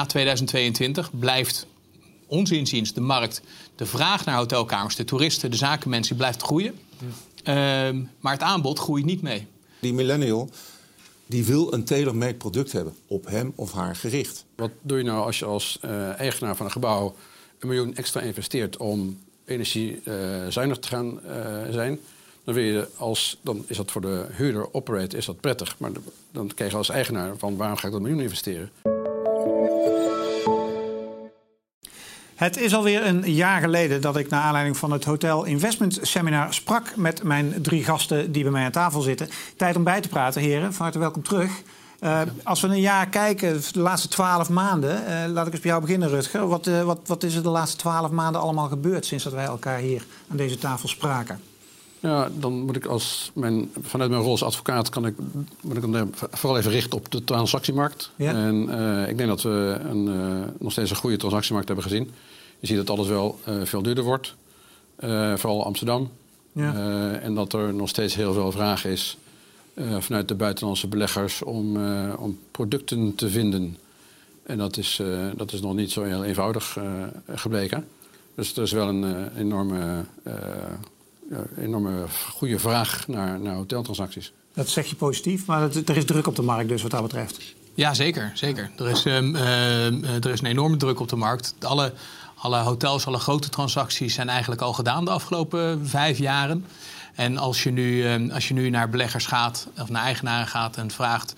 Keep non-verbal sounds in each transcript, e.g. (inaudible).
na 2022 blijft ons inziens de markt, de vraag naar hotelkamers, de toeristen, de zakenmensen blijft groeien. Ehm, maar het aanbod groeit niet mee. Die millennial die wil een tailor-made product hebben, op hem of haar gericht. Wat doe je nou als je als eh, eigenaar van een gebouw een miljoen extra investeert om energiezuinig te gaan eh, zijn? Dan, wil je als, dan is dat voor de huurder, operator, is dat prettig. Maar dan krijg je als eigenaar van waarom ga ik dat miljoen investeren? Het is alweer een jaar geleden dat ik naar aanleiding van het Hotel Investment Seminar sprak met mijn drie gasten die bij mij aan tafel zitten. Tijd om bij te praten, heren. Van harte welkom terug. Uh, als we een jaar kijken, de laatste twaalf maanden, uh, laat ik eens bij jou beginnen, Rutger. Wat, uh, wat, wat is er de laatste twaalf maanden allemaal gebeurd sinds dat wij elkaar hier aan deze tafel spraken? Ja, dan moet ik als mijn, vanuit mijn rol als advocaat kan ik, moet ik vooral even richten op de transactiemarkt. Ja. En ik denk dat we een, nog steeds een goede transactiemarkt hebben gezien. Je ziet dat alles wel uh, veel duurder wordt. Uh, vooral Amsterdam. Ja. Uh, en dat er nog steeds heel veel vraag is vanuit de buitenlandse beleggers om, om producten te vinden. En dat is, dat is nog niet zo heel eenvoudig gebleken. Dus er is wel een enorme, enorme goede vraag naar, naar hoteltransacties. Dat zeg je positief, maar er is druk op de markt dus wat dat betreft. Ja, zeker. zeker. Er, is, um, er is een enorme druk op de markt. Alle alle hotels, alle grote transacties zijn eigenlijk al gedaan de afgelopen vijf jaren. En als je nu, ehm, als je nu naar beleggers gaat of naar eigenaren gaat en vraagt: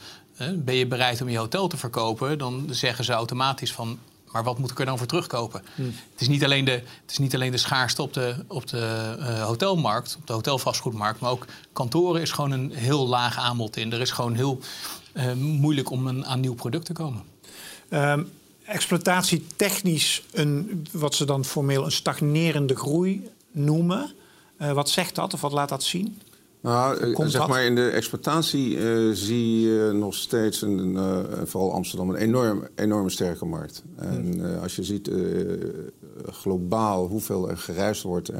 ben je bereid om je hotel te verkopen? Dan zeggen ze automatisch van. Maar wat moet ik er dan voor terugkopen? Hmm. Het, is niet alleen de, het is niet alleen de schaarste op de, op de uh, hotelmarkt, op de hotelvastgoedmarkt, maar ook kantoren is gewoon een heel laag aanbod in. Er is gewoon heel uh, moeilijk om een, aan nieuw product te komen. Um, exploitatietechnisch een, wat ze dan formeel een stagnerende groei noemen. Uh, wat zegt dat of wat laat dat zien? Nou, eh, zeg maar in de exploitatie uh, zie je nog steeds, een, uh, vooral Amsterdam, een enorm, enorme sterke markt. En uh, als je ziet globaal hoeveel er gereisd wordt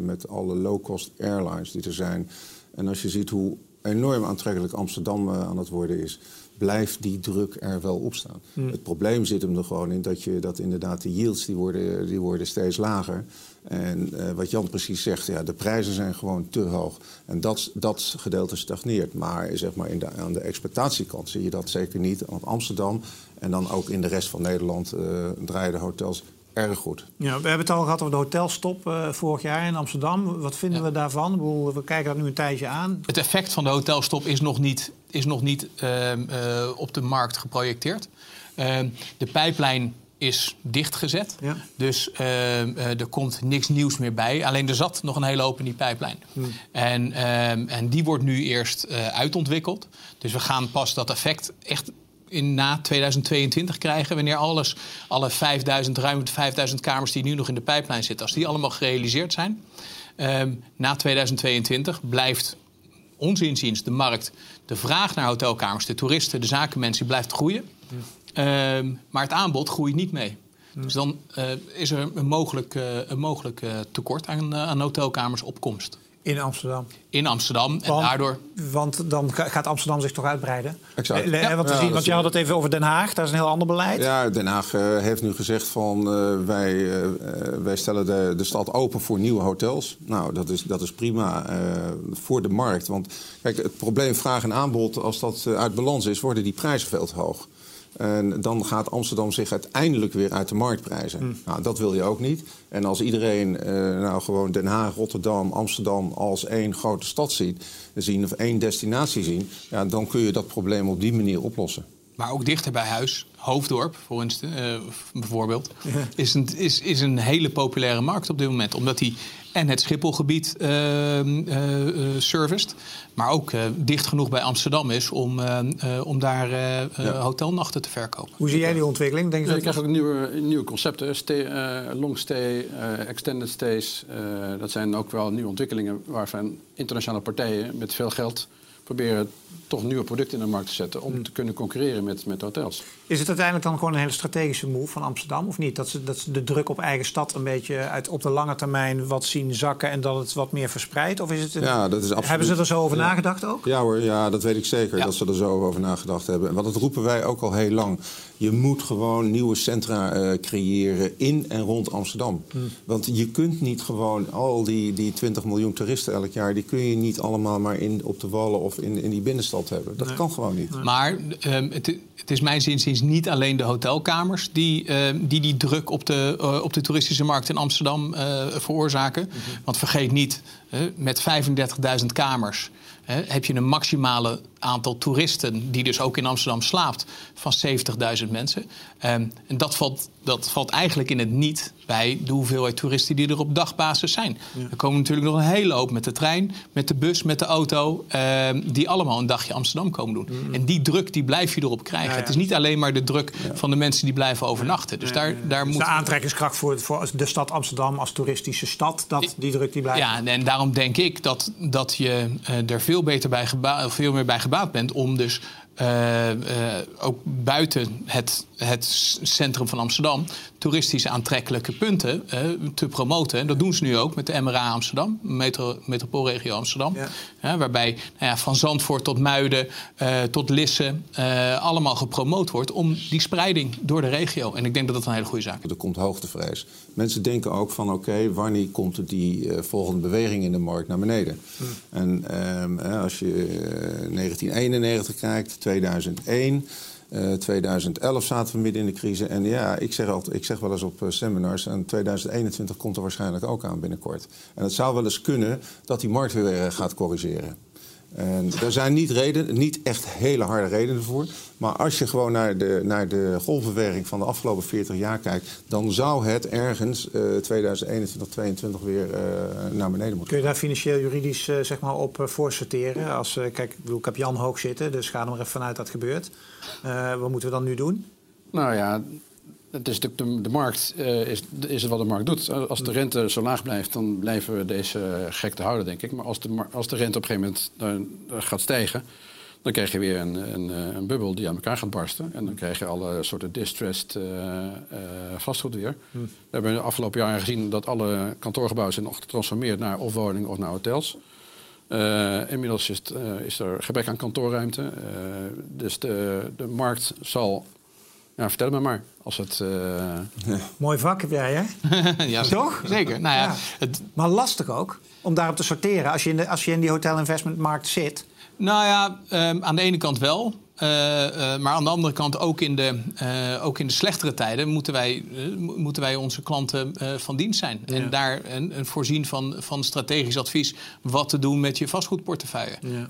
met alle low-cost airlines die er zijn. En als je ziet hoe enorm aantrekkelijk Amsterdam aan het worden is blijft die druk er wel op staan. Hmm. Het probleem zit hem er gewoon in dat, je, dat inderdaad de yields die worden, die worden steeds lager. En uh, wat Jan precies zegt, ja, de prijzen zijn gewoon te hoog. En dat, dat gedeelte stagneert. Maar, zeg maar in de, aan de exploitatiekant zie je dat zeker niet. Want Amsterdam en dan ook in de rest van Nederland uh, draaien de hotels erg goed. Ja, we hebben het al gehad over de hotelstop uh, vorig jaar in Amsterdam. Wat vinden we daarvan? We kijken dat nu een tijdje aan. Het effect van de hotelstop is nog niet, is nog niet uh, uh, op de markt geprojecteerd. Ehm, de pijplijn is dichtgezet. Ja. Dus ehm, er komt niks nieuws meer bij. Alleen er zat nog een hele hoop in die pijplijn. Hmm. En, en die wordt nu eerst uitontwikkeld. Dus we gaan pas dat effect echt in na 2022 krijgen. Wanneer alles, alle 5000, ruim 5000 kamers die nu nog in de pijplijn zitten, als die allemaal gerealiseerd zijn. Um, na 2022 blijft ons inziens de markt, de vraag naar hotelkamers, de toeristen, de zakenmensen blijft groeien. Um, maar het aanbod groeit niet mee. Dus dan uh, is er een mogelijk, een mogelijk uh, tekort aan, aan hotelkamers op komst. In Amsterdam. In Amsterdam. En want, daardoor. Want dan gaat Amsterdam zich toch uitbreiden? Exact. Ja. Want, zien, want je had het even over Den Haag, dat is een heel ander beleid. Ja, Den Haag uh, heeft nu gezegd van uh, wij, uh, wij stellen de, de stad open voor nieuwe hotels. Nou, dat is, dat is prima voor de markt. Want kijk, het probleem vraag en aanbod, als dat uit balans is, worden die prijzen veel te hoog. En dan gaat Amsterdam zich uiteindelijk weer uit de markt prijzen. Hmm. Nou, dat wil je ook niet. En als iedereen uh, nou gewoon Den Haag, Rotterdam, Amsterdam als één grote stad ziet, zien of één destinatie zien, ja, dan kun je dat probleem op die manier oplossen. Maar ook dichter bij huis, Hoofddorp voor instance, uh, bijvoorbeeld, (laughs) is, een, is, is een hele populaire markt op dit moment. Omdat die en het Schipholgebied uh, uh, serviced. Maar ook dicht genoeg bij Amsterdam is om, om daar ja. hotelnachten te verkopen. Hoe zie jij die ontwikkeling? Denk je, ja, krijgt ook nieuwe, nieuwe concepten. Stay, long stay, extended stays. dat zijn ook wel nieuwe ontwikkelingen waarvan internationale partijen met veel geld proberen toch nieuwe producten in de markt te zetten om te kunnen concurreren met, met hotels. Is het uiteindelijk dan gewoon een hele strategische move van Amsterdam of niet? Dat ze, dat ze de druk op eigen stad een beetje uit, op de lange termijn wat zien zakken en dat het wat meer verspreidt? Of is het een, ja, dat is absoluut, hebben ze er zo over nagedacht ook? Ja hoor, ja, dat weet ik zeker dat ze er zo over nagedacht hebben. En wat dat roepen wij ook al heel lang. Je moet gewoon nieuwe centra uh, creëren in en rond Amsterdam. Hmm. Want je kunt niet gewoon al die, die 20 miljoen toeristen elk jaar... die kun je niet allemaal maar in, op de Wallen of in, in die binnenstad hebben. Dat kan gewoon niet. Maar um, het, het, is mijn zinziens niet alleen de hotelkamers... die uh, die, die druk op de, uh, op de toeristische markt in Amsterdam uh, veroorzaken. Mm -hmm. Want vergeet niet, met 35.000 kamers heb je een maximale aantal toeristen, die dus ook in Amsterdam slaapt, van 70.000 mensen. Um, en dat valt, dat valt eigenlijk in het niet bij de hoeveelheid toeristen die er op dagbasis zijn. Ja. Er komen natuurlijk nog een hele hoop met de trein, met de bus, met de auto, um, die allemaal een dagje Amsterdam komen doen. Mm -hmm. En die druk die blijf je erop krijgen. Ja, ja. Het is niet alleen maar de druk van de mensen die blijven overnachten. Dus daar, daar dus moet... De aantrekkingskracht voor, voor de stad Amsterdam als toeristische stad, dat, die druk die blijft. Ja, en daarom denk ik dat, dat je uh, er veel, beter bij veel meer bij gebaat bent om dus uh, uh, ook buiten het, het centrum van Amsterdam toeristisch aantrekkelijke punten uh, te promoten. En dat doen ze nu ook met de MRA Amsterdam, metro, metropoolregio Amsterdam. Ja. waarbij nou ja, van Zandvoort tot Muiden tot Lisse allemaal gepromoot wordt om die spreiding door de regio. En ik denk dat dat een hele goede zaak is. Er komt hoogtevrees. Mensen denken ook van oké, okay, wanneer komt die volgende beweging in de markt naar beneden? Hm. En ehm, als je 1991 kijkt 2001. Uh, 2011 zaten we midden in de crisis. En ja, ik zeg, altijd, ik zeg wel eens op uh, seminars... en 2021 komt er waarschijnlijk ook aan binnenkort. En het zou wel eens kunnen dat die markt weer uh, gaat corrigeren. En er zijn niet, reden, niet echt hele harde redenen voor. Maar als je gewoon naar de, naar de golfbewerking van de afgelopen 40 jaar kijkt... dan zou het ergens uh, 2021, 2022 weer uh, naar beneden moeten Kun je daar financieel, juridisch uh, zeg maar op uh, voor sorteren? Als, kijk, ik, bedoel, ik heb Jan Hoog zitten, dus ga er maar even vanuit dat gebeurt. wat moeten we dan nu doen? Nou ja, het is de, de, de markt uh, is, is het wat de markt doet. Als de rente zo laag blijft, dan blijven we deze gekte houden, denk ik. Maar als de, als de rente op een gegeven moment uh, gaat stijgen, dan krijg je weer een, een, een, bubbel die aan elkaar gaat barsten. En dan krijg je alle soorten distressed uh, vastgoed weer. Hm. We hebben de afgelopen jaren gezien dat alle kantoorgebouwen zijn nog getransformeerd naar of woningen of naar hotels. inmiddels is, het, is, er gebrek aan kantoorruimte. dus de, de markt zal ja, vertel me maar. Als het, uh... ja. Mooi vak heb jij, hè? (laughs) ja, Toch? Zeker. Nou ja, ja. Het... Maar lastig ook om daarop te sorteren als je in de, als je in die hotel-investmentmarkt zit. Nou ja, um, aan de ene kant wel. Uh, uh, maar aan de andere kant, ook in de, uh, ook in de slechtere tijden, moeten wij, moeten wij onze klanten van dienst zijn. Ja. En daar een, een, voorzien van, van strategisch advies wat te doen met je vastgoedportefeuille. Ja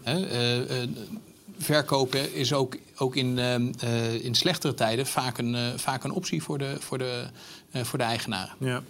verkopen is ook, ook in, uh, in slechtere tijden vaak een, uh, vaak een optie voor de, voor de, uh, voor de eigenaren. Ja.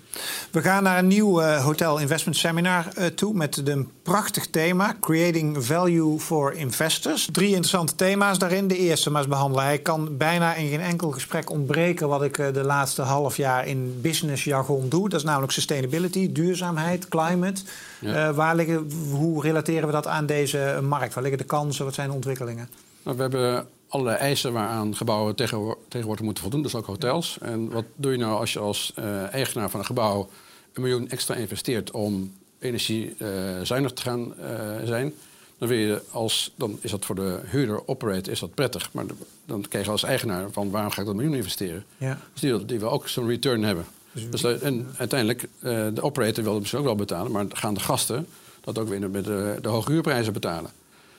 We gaan naar een nieuw Hotel Investment Seminar toe met een prachtig thema: Creating Value for Investors. Drie interessante thema's daarin. De eerste maar eens behandelen. Hij kan bijna in geen enkel gesprek ontbreken wat ik de laatste half jaar in business jargon doe. Dat is namelijk sustainability, duurzaamheid, climate. Ja. waar liggen, hoe relateren we dat aan deze markt? Waar liggen de kansen? Wat zijn de ontwikkelingen? Nou, we hebben allerlei eisen waaraan gebouwen tegenwoordig moeten voldoen, dus ook hotels. En wat doe je nou als je als uh, eigenaar van een gebouw een miljoen extra investeert om energiezuinig uh, te gaan uh, zijn? Dan, wil je als, dan is dat voor de huurder, operator, is dat prettig. Maar dan krijg je als eigenaar van waarom ga ik dat miljoen investeren? Ja. Dus die, die wil ook zo'n return hebben. Dus, dus en uiteindelijk, de operator wil het misschien ook wel betalen, maar gaan de gasten dat ook weer met de, de hoge huurprijzen betalen.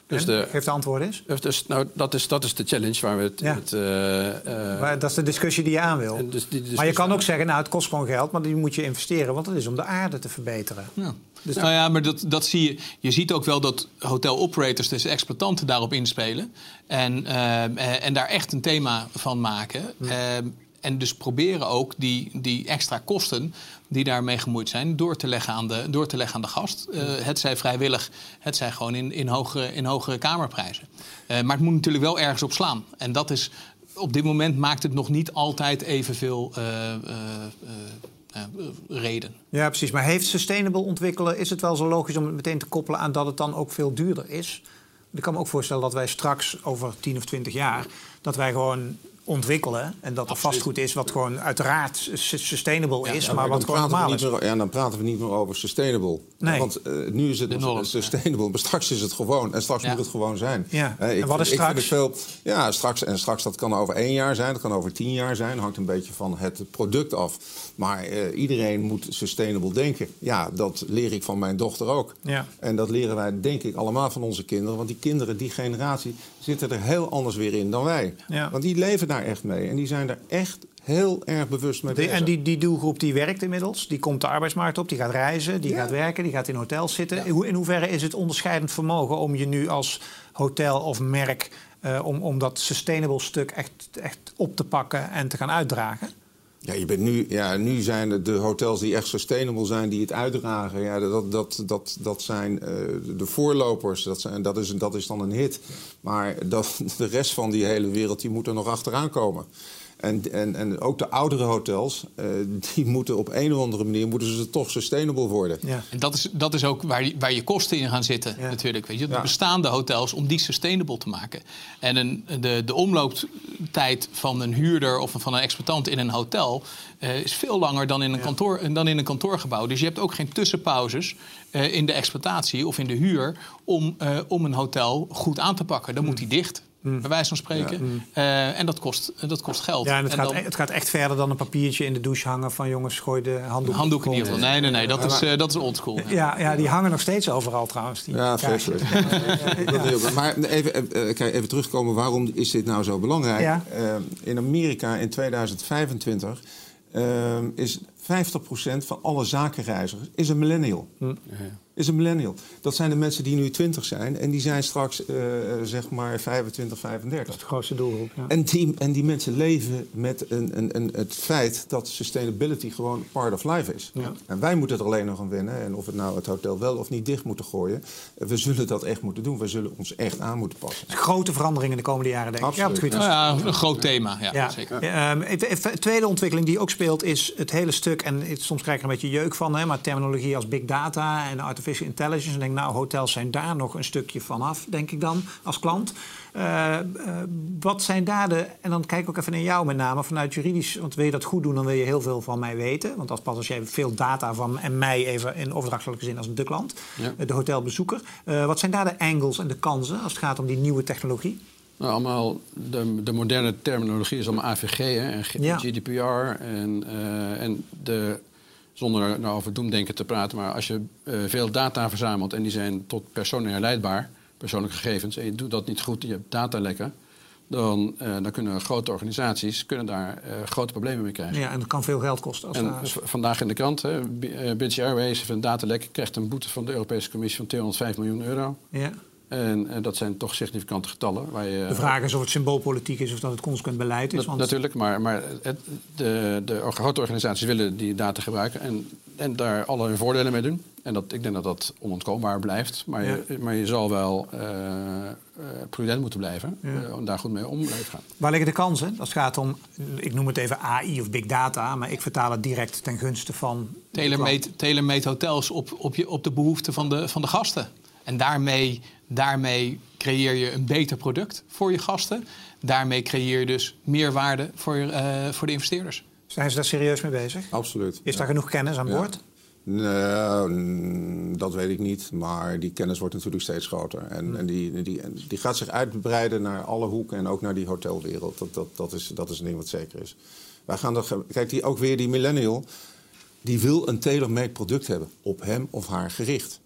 Dus de, Geef de antwoord eens. Dus, nou, dat, is, dat is de challenge waar we het... Ja. het uh, uh, maar dat is de discussie die je aan wil. Dus die, maar je kan ook zeggen, nou, het kost gewoon geld... maar die moet je investeren, want het is om de aarde te verbeteren. Ja. Dus nou ja, maar dat, dat zie je. Je ziet ook wel dat hotel operators, dus exploitanten, daarop inspelen. En, uh, en daar echt een thema van maken. Ja. En dus proberen ook die, die extra kosten die daarmee gemoeid zijn, door te leggen aan de, door te leggen aan de gast. Uh, het zij vrijwillig, het zij gewoon in, in, hogere, in hogere kamerprijzen. Uh, maar het moet natuurlijk wel ergens op slaan. En dat is, op dit moment maakt het nog niet altijd evenveel uh, reden. Ja, precies. Maar heeft sustainable ontwikkelen, is het wel zo logisch om het meteen te koppelen aan dat het dan ook veel duurder is? Ik kan me ook voorstellen dat wij straks over 10 of 20 jaar dat wij gewoon ontwikkelen. En dat er vastgoed is wat gewoon uiteraard sustainable is, maar, wat gewoon normaal is. Meer, ja, dan praten we niet meer over sustainable. Nee. Want uh, nu is het sustainable, maar straks is het gewoon. En straks moet het gewoon zijn. Ja. Uh, ik, en wat is straks? veel, ja, straks, en straks dat kan over één jaar zijn, dat kan over tien jaar zijn. hangt een beetje van het product af. Maar uh, iedereen moet sustainable denken. Ja, dat leer ik van mijn dochter ook. Ja. En dat leren wij denk ik allemaal van onze kinderen. Want die kinderen, die generatie, zitten er heel anders weer in dan wij. Ja. Want die leven daar echt mee. En die zijn er echt heel erg bewust mee bezig. En die, die doelgroep die werkt inmiddels, die komt de arbeidsmarkt op, die gaat reizen, die gaat werken, die gaat in hotels zitten. In hoeverre is het onderscheidend vermogen om je nu als hotel of merk, uh, om, om dat sustainable stuk echt, echt op te pakken en te gaan uitdragen? Ja, je bent nu, ja, nu zijn het de hotels die echt sustainable zijn, die het uitdragen. Ja, dat, dat, dat, dat zijn uh, de voorlopers. Dat, zijn, dat, is, dat is dan een hit. Maar dat, (laughs) de rest van die hele wereld die moet er nog achteraan komen. En, en, en ook de oudere hotels, uh, die (laughs) moeten op een of andere manier moeten ze toch sustainable worden. Ja. En dat is, dat is ook waar, je, waar je kosten in gaan zitten, ja. natuurlijk. Weet je? De bestaande hotels om die sustainable te maken. En een, de, de omlooptijd van een huurder of van een exploitant in een hotel uh, is veel langer dan in, een kantoor, dan in een kantoorgebouw. Dus je hebt ook geen tussenpauzes uh, in de exploitatie of in de huur om, om een hotel goed aan te pakken. Dan moet die dicht. Mm. bij wijze van spreken. Mm. Uh, en dat kost, dat kost geld. Ja, en het, gaat, e- het gaat echt verder dan een papiertje in de douche hangen van jongens, gooi de handdoek. Handdoek in ieder geval. Nee, nee, nee, dat is, dat is oldschool. Ja, ja, die hangen nog steeds overal trouwens. Die ja, vreselijk. ja. (laughs) Maar even, even terugkomen, waarom is dit nou zo belangrijk? Ja. in Amerika in 2025 is 50% van alle zakenreizigers is een millennial. Mm is een millennial. Dat zijn de mensen die nu 20 zijn en die zijn straks uh, zeg maar 25, 35. Dat is de grootste doelgroep. Ja. En, die, en die mensen leven met een, een, een, het feit dat sustainability gewoon part of life is. Ja. En wij moeten er alleen nog aan wennen. En of het nou het hotel wel of niet dicht moeten gooien, we zullen dat echt moeten doen. We zullen ons echt aan moeten passen. Grote veranderingen de komende jaren, denk ik. Absoluut. Ja, nou ja, een groot thema. Ja, ja. zeker. Um, even, tweede ontwikkeling die ook speelt is het hele stuk, en soms krijg ik er een beetje jeuk van, hè, maar terminologie als big data en artificial artificial intelligence. En denk, nou, hotels zijn daar nog een stukje vanaf, denk ik dan, als klant. Uh, uh, wat zijn daar de. En dan kijk ik ook even naar jou met name vanuit juridisch. Want wil je dat goed doen, dan wil je heel veel van mij weten. Want als pas als jij veel data van en mij even in overdrachtelijke zin als de klant, ja. de hotelbezoeker. Uh, wat zijn daar de angles en de kansen als het gaat om die nieuwe technologie? Nou, allemaal de, de moderne terminologie is allemaal AVG hè, en GDPR. En, en de zonder nou over doemdenken te praten, maar als je uh, veel data verzamelt en die zijn tot personen herleidbaar, persoonlijke gegevens, en je doet dat niet goed, je hebt datalekken, dan, uh, dan kunnen grote organisaties kunnen daar uh, grote problemen mee krijgen. Ja, en dat kan veel geld kosten. Als en vandaag in de krant, hè, British Airways heeft een datalek, krijgt een boete van de Europese Commissie van 205 miljoen euro. Ja. En, en, dat zijn toch significante getallen. Waar je, de vraag is of het symboolpolitiek is of dat het consequent beleid is. want... Natuurlijk, maar, maar het, de, de grote organisaties willen die data gebruiken en, en daar alle hun voordelen mee doen. En dat, ik denk dat dat onontkoombaar blijft. Maar, je, maar je zal wel uh, prudent moeten blijven ja. uh, om daar goed mee om te gaan. Waar liggen de kansen? Als het gaat om, ik noem het even AI of big data, maar ik vertaal het direct ten gunste van. Tailor-made hotels op, op, je, op de behoeften van de, van de gasten. En daarmee, daarmee creëer je een beter product voor je gasten. Daarmee creëer je dus meer waarde voor, uh, voor de investeerders. Zijn ze daar serieus mee bezig? Absoluut. Is daar genoeg kennis aan boord? Nee, dat weet ik niet. Maar die kennis wordt natuurlijk steeds groter. En, hmm. en die, die, die gaat zich uitbreiden naar alle hoeken en ook naar die hotelwereld. Dat, dat, dat, is, dat is een ding wat zeker is. Wij gaan er, kijk, die, ook weer die millennial. Die wil een tailor-made product hebben. Op hem of haar gericht.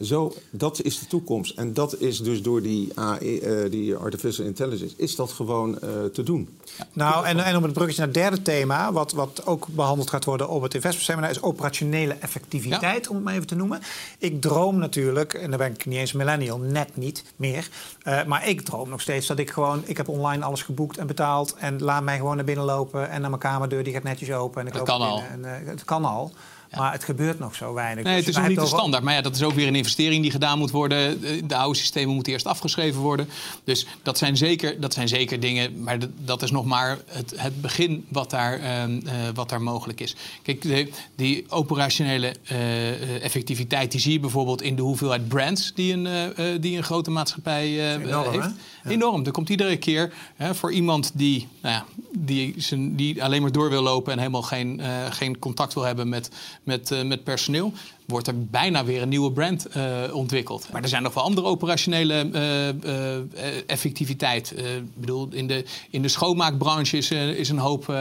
Zo, dat is de toekomst. En dat is dus door die, AI, uh, eh, die artificial intelligence, is dat gewoon uh, te doen. Nou, en, en om het bruggetje naar het derde thema, wat, wat ook behandeld gaat worden op het investment seminar, is operationele effectiviteit, om het maar even te noemen. Ik droom natuurlijk, en dan ben ik niet eens millennial, net niet meer. Uh, maar ik droom nog steeds dat ik gewoon, ik heb online alles geboekt en betaald. En laat mij gewoon naar binnen lopen en naar mijn kamerdeur, die gaat netjes open. En ik dat kan al. En, het kan al. Maar het gebeurt nog zo weinig. Nee, dus het is nog niet de standaard. Maar ja, dat is ook weer een investering die gedaan moet worden. De oude systemen moeten eerst afgeschreven worden. Dus dat zijn zeker, dat zijn zeker dingen. Maar dat is nog maar het, het begin wat daar, uh, wat daar mogelijk is. Kijk, de, die operationele uh, effectiviteit die zie je bijvoorbeeld in de hoeveelheid brands die een, uh, die een grote maatschappij enorm, heeft. Ja. Enorm. Er komt iedere keer hè, voor iemand die, nou ja, die, zijn, die alleen maar door wil lopen en helemaal geen, geen contact wil hebben met, met, met personeel wordt er bijna weer een nieuwe brand uh, ontwikkeld. Maar er zijn nog wel andere operationele uh, effectiviteit. Ik bedoel, in de, in de schoonmaakbranche is, is een hoop,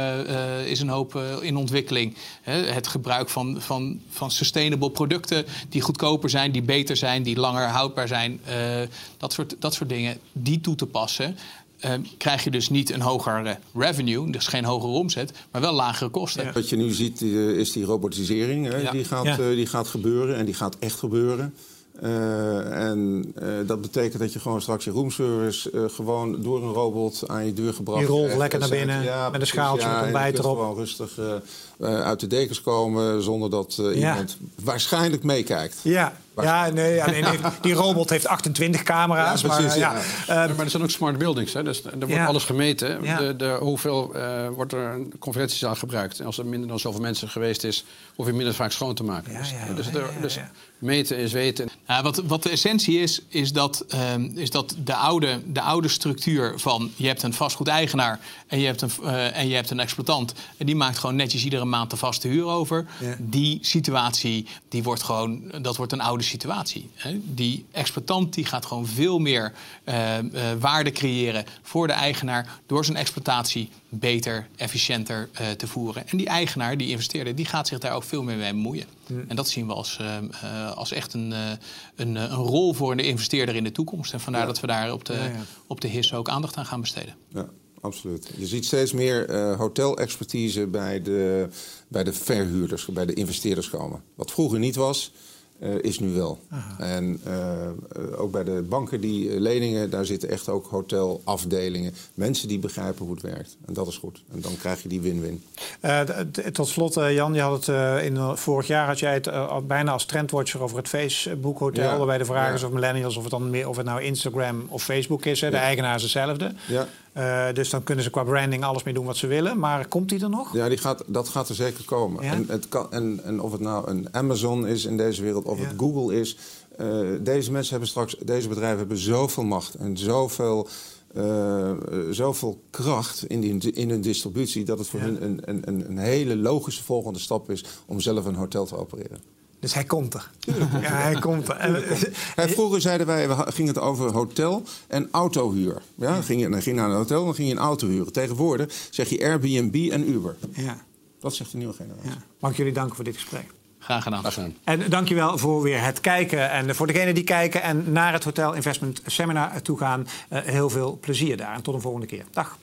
is een hoop in ontwikkeling. het gebruik van, van, van sustainable producten die goedkoper zijn, die beter zijn, die langer houdbaar zijn. dat, soort, dat soort dingen, die toe te passen. Uh, krijg je dus niet een hogere revenue, dus geen hogere omzet, maar wel lagere kosten. Wat je nu ziet uh, is die robotisering, hè, die, gaat, ja. uh, die gaat gebeuren en die gaat echt gebeuren. Uh, en uh, dat betekent dat je gewoon straks je roomservice uh, gewoon door een robot aan je deur gebracht Je rolt lekker naar binnen ja, met een schaaltje ja, met ontbijt erop. gewoon rustig uit de dekens komen zonder dat iemand waarschijnlijk meekijkt. Ja, ja, nee, ja, nee, die robot heeft 28 camera's. Ja, precies, maar, ja. Uh, maar er zijn ook smart buildings. Hè? Dus er wordt alles gemeten. De, de, hoeveel uh, wordt er een conferentiezaal gebruikt? En als er minder dan zoveel mensen geweest is, hoef je minder vaak schoon te maken. dus, dus, er, dus meten is weten. wat, wat de essentie is, is dat, um, is dat de, oude, de oude structuur van... je hebt een vastgoedeigenaar en je hebt een, uh, en je hebt een exploitant... en die maakt gewoon netjes iedere maand de vaste huur over. Die situatie, die wordt gewoon, dat wordt een oude situatie. Die exploitant die gaat gewoon veel meer uh, uh, waarde creëren voor de eigenaar door zijn exploitatie beter, efficiënter uh, te voeren. En die eigenaar, die investeerder, die gaat zich daar ook veel meer mee bemoeien. Mm. En dat zien we als, als echt een, een, een, rol voor de investeerder in de toekomst. En vandaar ja. dat we daar op de, ja, ja. op de HIS ook aandacht aan gaan besteden. Ja absoluut. Je ziet steeds meer uh, hotelexpertise bij de, bij de verhuurders, bij de investeerders komen. Wat vroeger niet was. Uh, is nu wel. Aha. En uh, ook bij de banken die leningen, daar zitten echt ook hotelafdelingen. Mensen die begrijpen hoe het werkt. En dat is goed. En dan krijg je die win-win. tot slot, Jan, je had het in vorig jaar had jij het bijna als trendwatcher over het Facebook Hotel. Ja. Waarbij de vraag ja. is of millennials, of het dan meer of het nou Instagram of Facebook is. Hè. De eigenaar is hetzelfde. Ja. Uh, dus dan kunnen ze qua branding alles mee doen wat ze willen. Maar komt die er nog? Ja, die gaat, dat gaat er zeker komen. Ja? En, het kan, en, en, of het nou een Amazon is in deze wereld, of ja. het Google is. Uh, deze mensen hebben straks, deze bedrijven hebben zoveel macht en zoveel, uh, zoveel kracht in, die, in hun distributie. dat het voor ja. hun een, een, een hele logische volgende stap is om zelf een hotel te opereren. Dus hij komt er. Ja, hij komt er. En, vroeger zeiden wij, we gingen het over hotel en autohuur. Ja, ging je, dan ging je naar een hotel, dan ging je een auto huren. Tegenwoordig zeg je Airbnb en Uber. Ja. Dat zegt de nieuwe generatie. Ja. Mag ik jullie danken voor dit gesprek. Graag gedaan. Graag gedaan. En dankjewel voor weer het kijken. En voor degenen die kijken en naar het Hotel Investment Seminar toe gaan, uh, heel veel plezier daar. En tot een volgende keer. Dag.